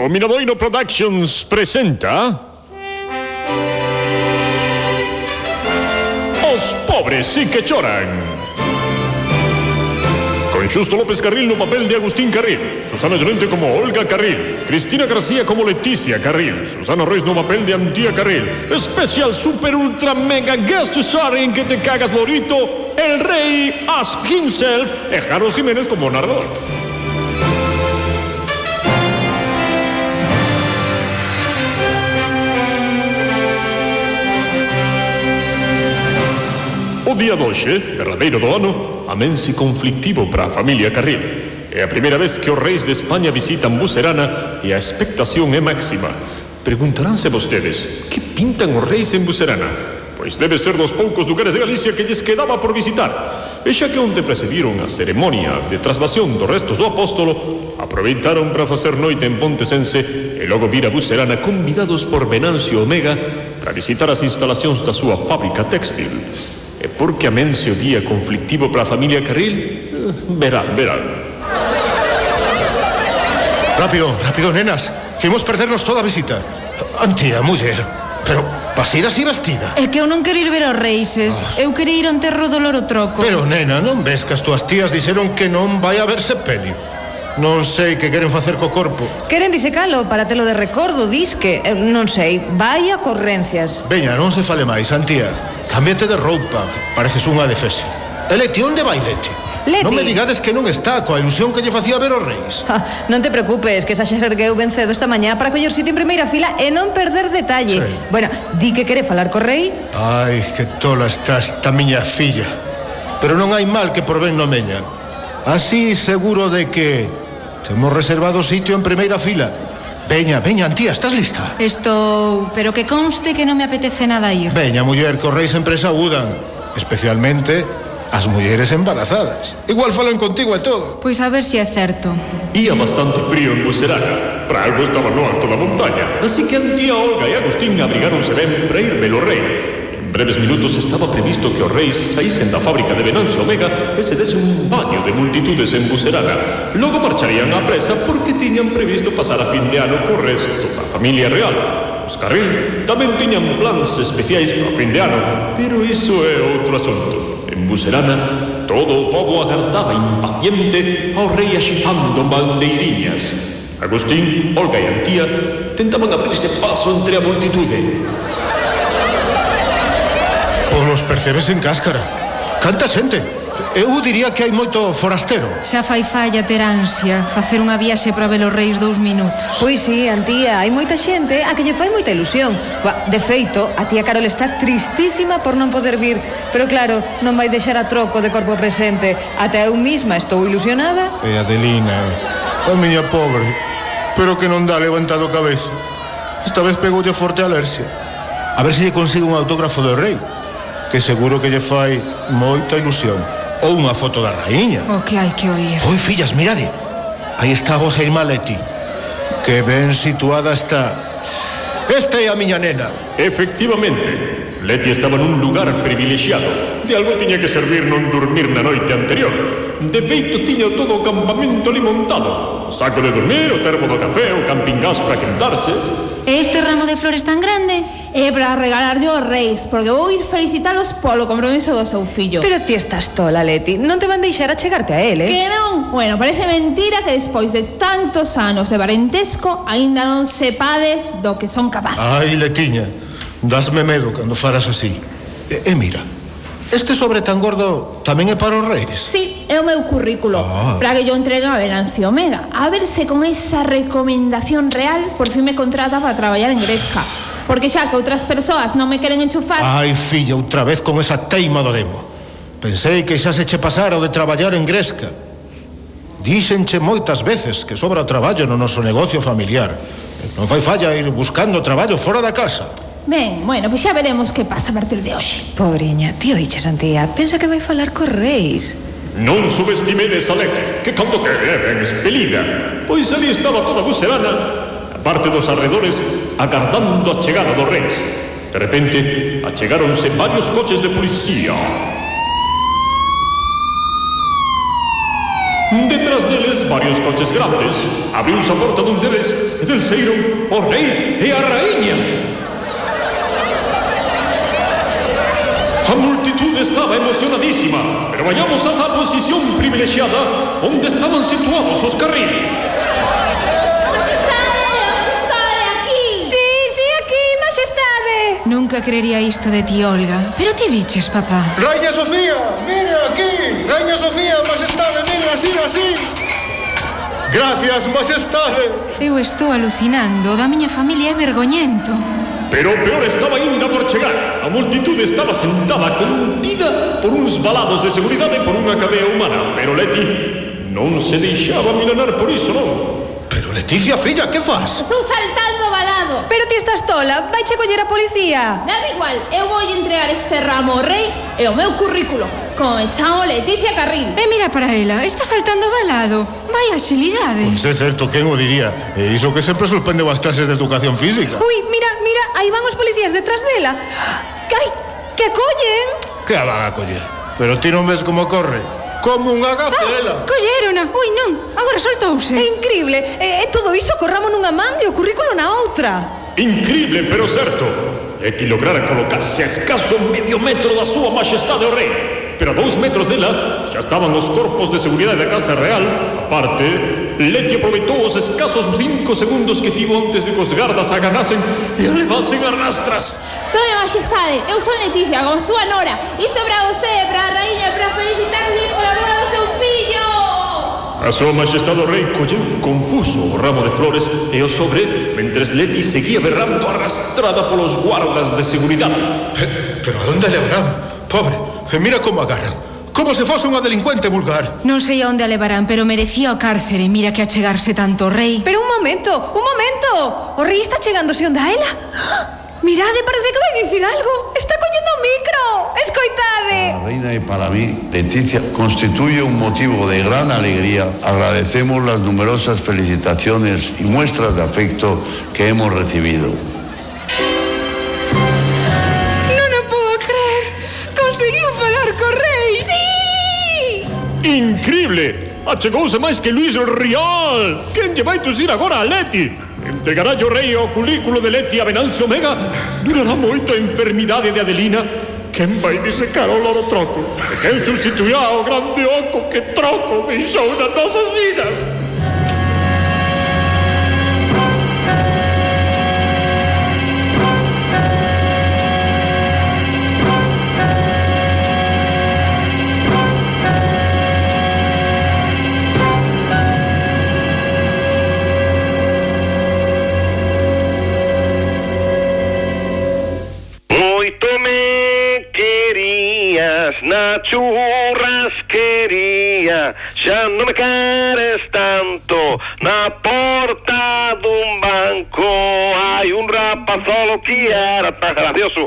O Minadoino Productions presenta... Os pobres sí que choran. Con Xusto López Carril no papel de Agustín Carril, Susana Llorente como Olga Carril, Cristina García como Leticia Carril, Susana Ruiz no papel de Antía Carril, Special Super Ultra Mega Guest Starring que te cagas Lorito, el rey as himself, e Jiménez como narrador. día 12, derradeiro do ano, amense conflictivo para a familia Carril. É a primeira vez que os reis de España visitan Bucerana e a expectación é máxima. Preguntaránse vostedes, que pintan os reis en Bucerana? pois debe ser dos poucos lugares de Galicia que lles quedaba por visitar. E xa que onde precedieron a ceremonia de traslación dos restos do apóstolo, aproveitaron para facer noite en Pontesense e logo vir a Bucerana convidados por Venancio Omega para visitar as instalacións da súa fábrica textil. E porque amense o día conflictivo para a familia Carril, verán, verán. Rápido, rápido, nenas, que imos perdernos toda a visita. Antía, muller, pero vas ir así vestida? É que eu non quero ir ver os reises. Ah. Eu quero ir ao enterro do loro troco. Pero, nena, non ves que as túas tías dixeron que non vai haberse peli? Non sei que queren facer co corpo. Queren disecalo para telo de recordo, disque. Eu non sei, vai a correncias. Veña, non se fale máis, Antía. Tamén de roupa, pareces unha de fese. E Leti, onde vai Leti? Leti. Non me digades que non está coa ilusión que lle facía ver os reis. Ah, non te preocupes, que xa xergueu ben cedo esta mañá para coller sitio en primeira fila e non perder detalle. Sí. Bueno, di que quere falar co rei. Ai, que tola estás esta miña filla. Pero non hai mal que por ben non meña. Así seguro de que Temos reservado sitio en primeira fila. Veña, veña, Antía, estás lista? Estou, pero que conste que non me apetece nada ir. Veña, muller, que os reis sempre saúdan. Especialmente as mulleres embarazadas. Igual falan contigo e todo. Pois a ver se si é certo. Ía bastante frío en Buseraga. Para algo estaba no alto da montaña. Así que Antía, Olga e Agustín abrigáronse ben para ir velo rei. En breves minutos estaba previsto que o rei saísen da fábrica de Venancio Omega e se dese un baño de multitudes en Bucerana. Logo marcharían á presa porque tiñan previsto pasar a fin de ano co resto da familia real. Os Carril tamén tiñan plans especiais para fin de ano, pero iso é outro asunto. En Bucerana, todo o pobo agardaba impaciente ao rei axitando bandeiriñas. Agustín, Olga e Antía tentaban abrirse paso entre a multitude. Ou los percebes en cáscara. Canta xente. Eu diría que hai moito forastero. Xa fai falla ter ansia, facer unha viaxe para ver os reis dous minutos. Pois sí, Antía, hai moita xente a que lle fai moita ilusión. Ba, De feito, a tía Carol está tristísima por non poder vir, pero claro, non vai deixar a troco de corpo presente. Ata eu mesma estou ilusionada. E Adelina, eh. a miña pobre, pero que non dá levantado cabeza. Esta vez pegoulle forte a alerxia. A ver se lle consigo un autógrafo do rei que seguro que lle fai moita ilusión. Ou unha foto da raíña. O que hai que oír. Oi, fillas, mirade. Aí está a vosa irmá Leti. Que ben situada está. Esta é a miña nena. Efectivamente. Leti estaba nun lugar privilexiado. De algo tiña que servir non dormir na noite anterior. De feito, tiña todo o campamento ali montado. O saco de dormir, o termo do café, o camping gas para quentarse. Este ramo de flores tan grande é para regalarlle aos reis, porque vou ir felicitalos polo compromiso do seu fillo. Pero ti estás tola, Leti. Non te van deixar achegarte a ele. Eh? Que non? Bueno, parece mentira que despois de tantos anos de parentesco aínda non sepades do que son capaces. Ai, Letiña, dasme medo cando faras así. E, e mira, Este sobre tan gordo tamén é para os reis? Sí, é o meu currículo. Ah. Para que yo entregue a Venancio Omega. A ver se con esa recomendación real Por fin me contrata para traballar en Gresca. Porque xa que outras persoas non me queren enchufar Ai, filla, outra vez con esa teima do demo. Pensei que xa se che pasara o de traballar en Gresca. Díxenche moitas veces que sobra traballo no noso negocio familiar. Non fai falla ir buscando traballo fora da casa. Ben, bueno, pois xa veremos que pasa a partir de hoxe. Pobriña, ti oiche, Santía, pensa que vai falar cos reis. Non subestimedes a Leque, que cando que é ben expelida. Pois ali estaba toda buserana, a parte dos arredores, agardando a chegada dos reis. De repente, achegáronse varios coches de policía. Detrás deles, varios coches grandes. Abriu a porta dun deles e del saíron o rei e a raíña. A multitud estaba emocionadísima, pero vayamos a la posición privilegiada donde estaban situados os carriles. Nunca creería isto de ti, Olga. Pero ti viches, papá? Raña Sofía, mira aquí. Raña Sofía, majestade, mire así, así. Gracias, majestade. Eu estou alucinando. Da miña familia é vergoñento. Pero o peor estaba ainda por chegar. A multitude estaba sentada contida por uns balados de seguridade e por unha cabea humana. Pero Leti non se deixaba milanar por iso, non? Pero Leticia, filla, que faz? Estou saltando balado. Pero ti estás tola, vai che coller a policía. Dame igual, eu vou entregar este ramo ao rei e o meu currículo. Con me chao Leticia Carril. E mira para ela, está saltando balado. Vai axilidade. Pois é certo, quen o diría? E iso que sempre suspende as clases de educación física. Ui, mira, aí van os policías detrás dela. Ai, que collen. Que a van a coller? Pero ti non ves como corre? Como unha gacela. Ah, collerona. Ui, non. Agora soltouse. É increíble, E, e todo iso corramos nunha man e o currículo na outra. Increíble, pero certo. É que lograra colocarse a escaso medio metro da súa majestade o rei. Pero a dous metros dela xa estaban os corpos de seguridade da Casa Real. Aparte, Leti aproveitou os escasos cinco segundos que tivo antes de que os gardas a agarrasen a levasen a rastras. Tome, majestade, eu son Leticia, como súa nora. Isto para você, para a raíña, para felicitarles pola boda do seu fillo. A súa majestade o rei colleu confuso o ramo de flores e o sobre, mentres Leti seguía berrando arrastrada polos guardas de seguridade. Eh, Pero a onde levarán? Pobre, E mira como agarran. Como se fose unha delincuente vulgar. Non sei onde a levarán, pero merecía o cárcere. Mira que achegarse tanto o rei. Pero un momento, un momento. O rei está chegándose onde a ela. Mirade, parece que vai dicir algo. Está collendo o micro. Escoitade. A reina e para mí, Leticia, constituye un motivo de gran alegría. Agradecemos las numerosas felicitaciones y muestras de afecto que hemos recibido. Increíble! Ah, Achegouse máis que Luis Rial. Quen lle vai tusir agora a Leti? Entregará o rei o culículo de Leti a Venancio Omega? Durará moito a enfermidade de Adelina? Quen vai disecar o loro troco? E quen sustituirá o grande oco que troco deixou nas nosas vidas? tú me querías, Nachurras quería, ya no me quieres tanto, na porta de un banco. Hay un rapaz solo que era tan gracioso.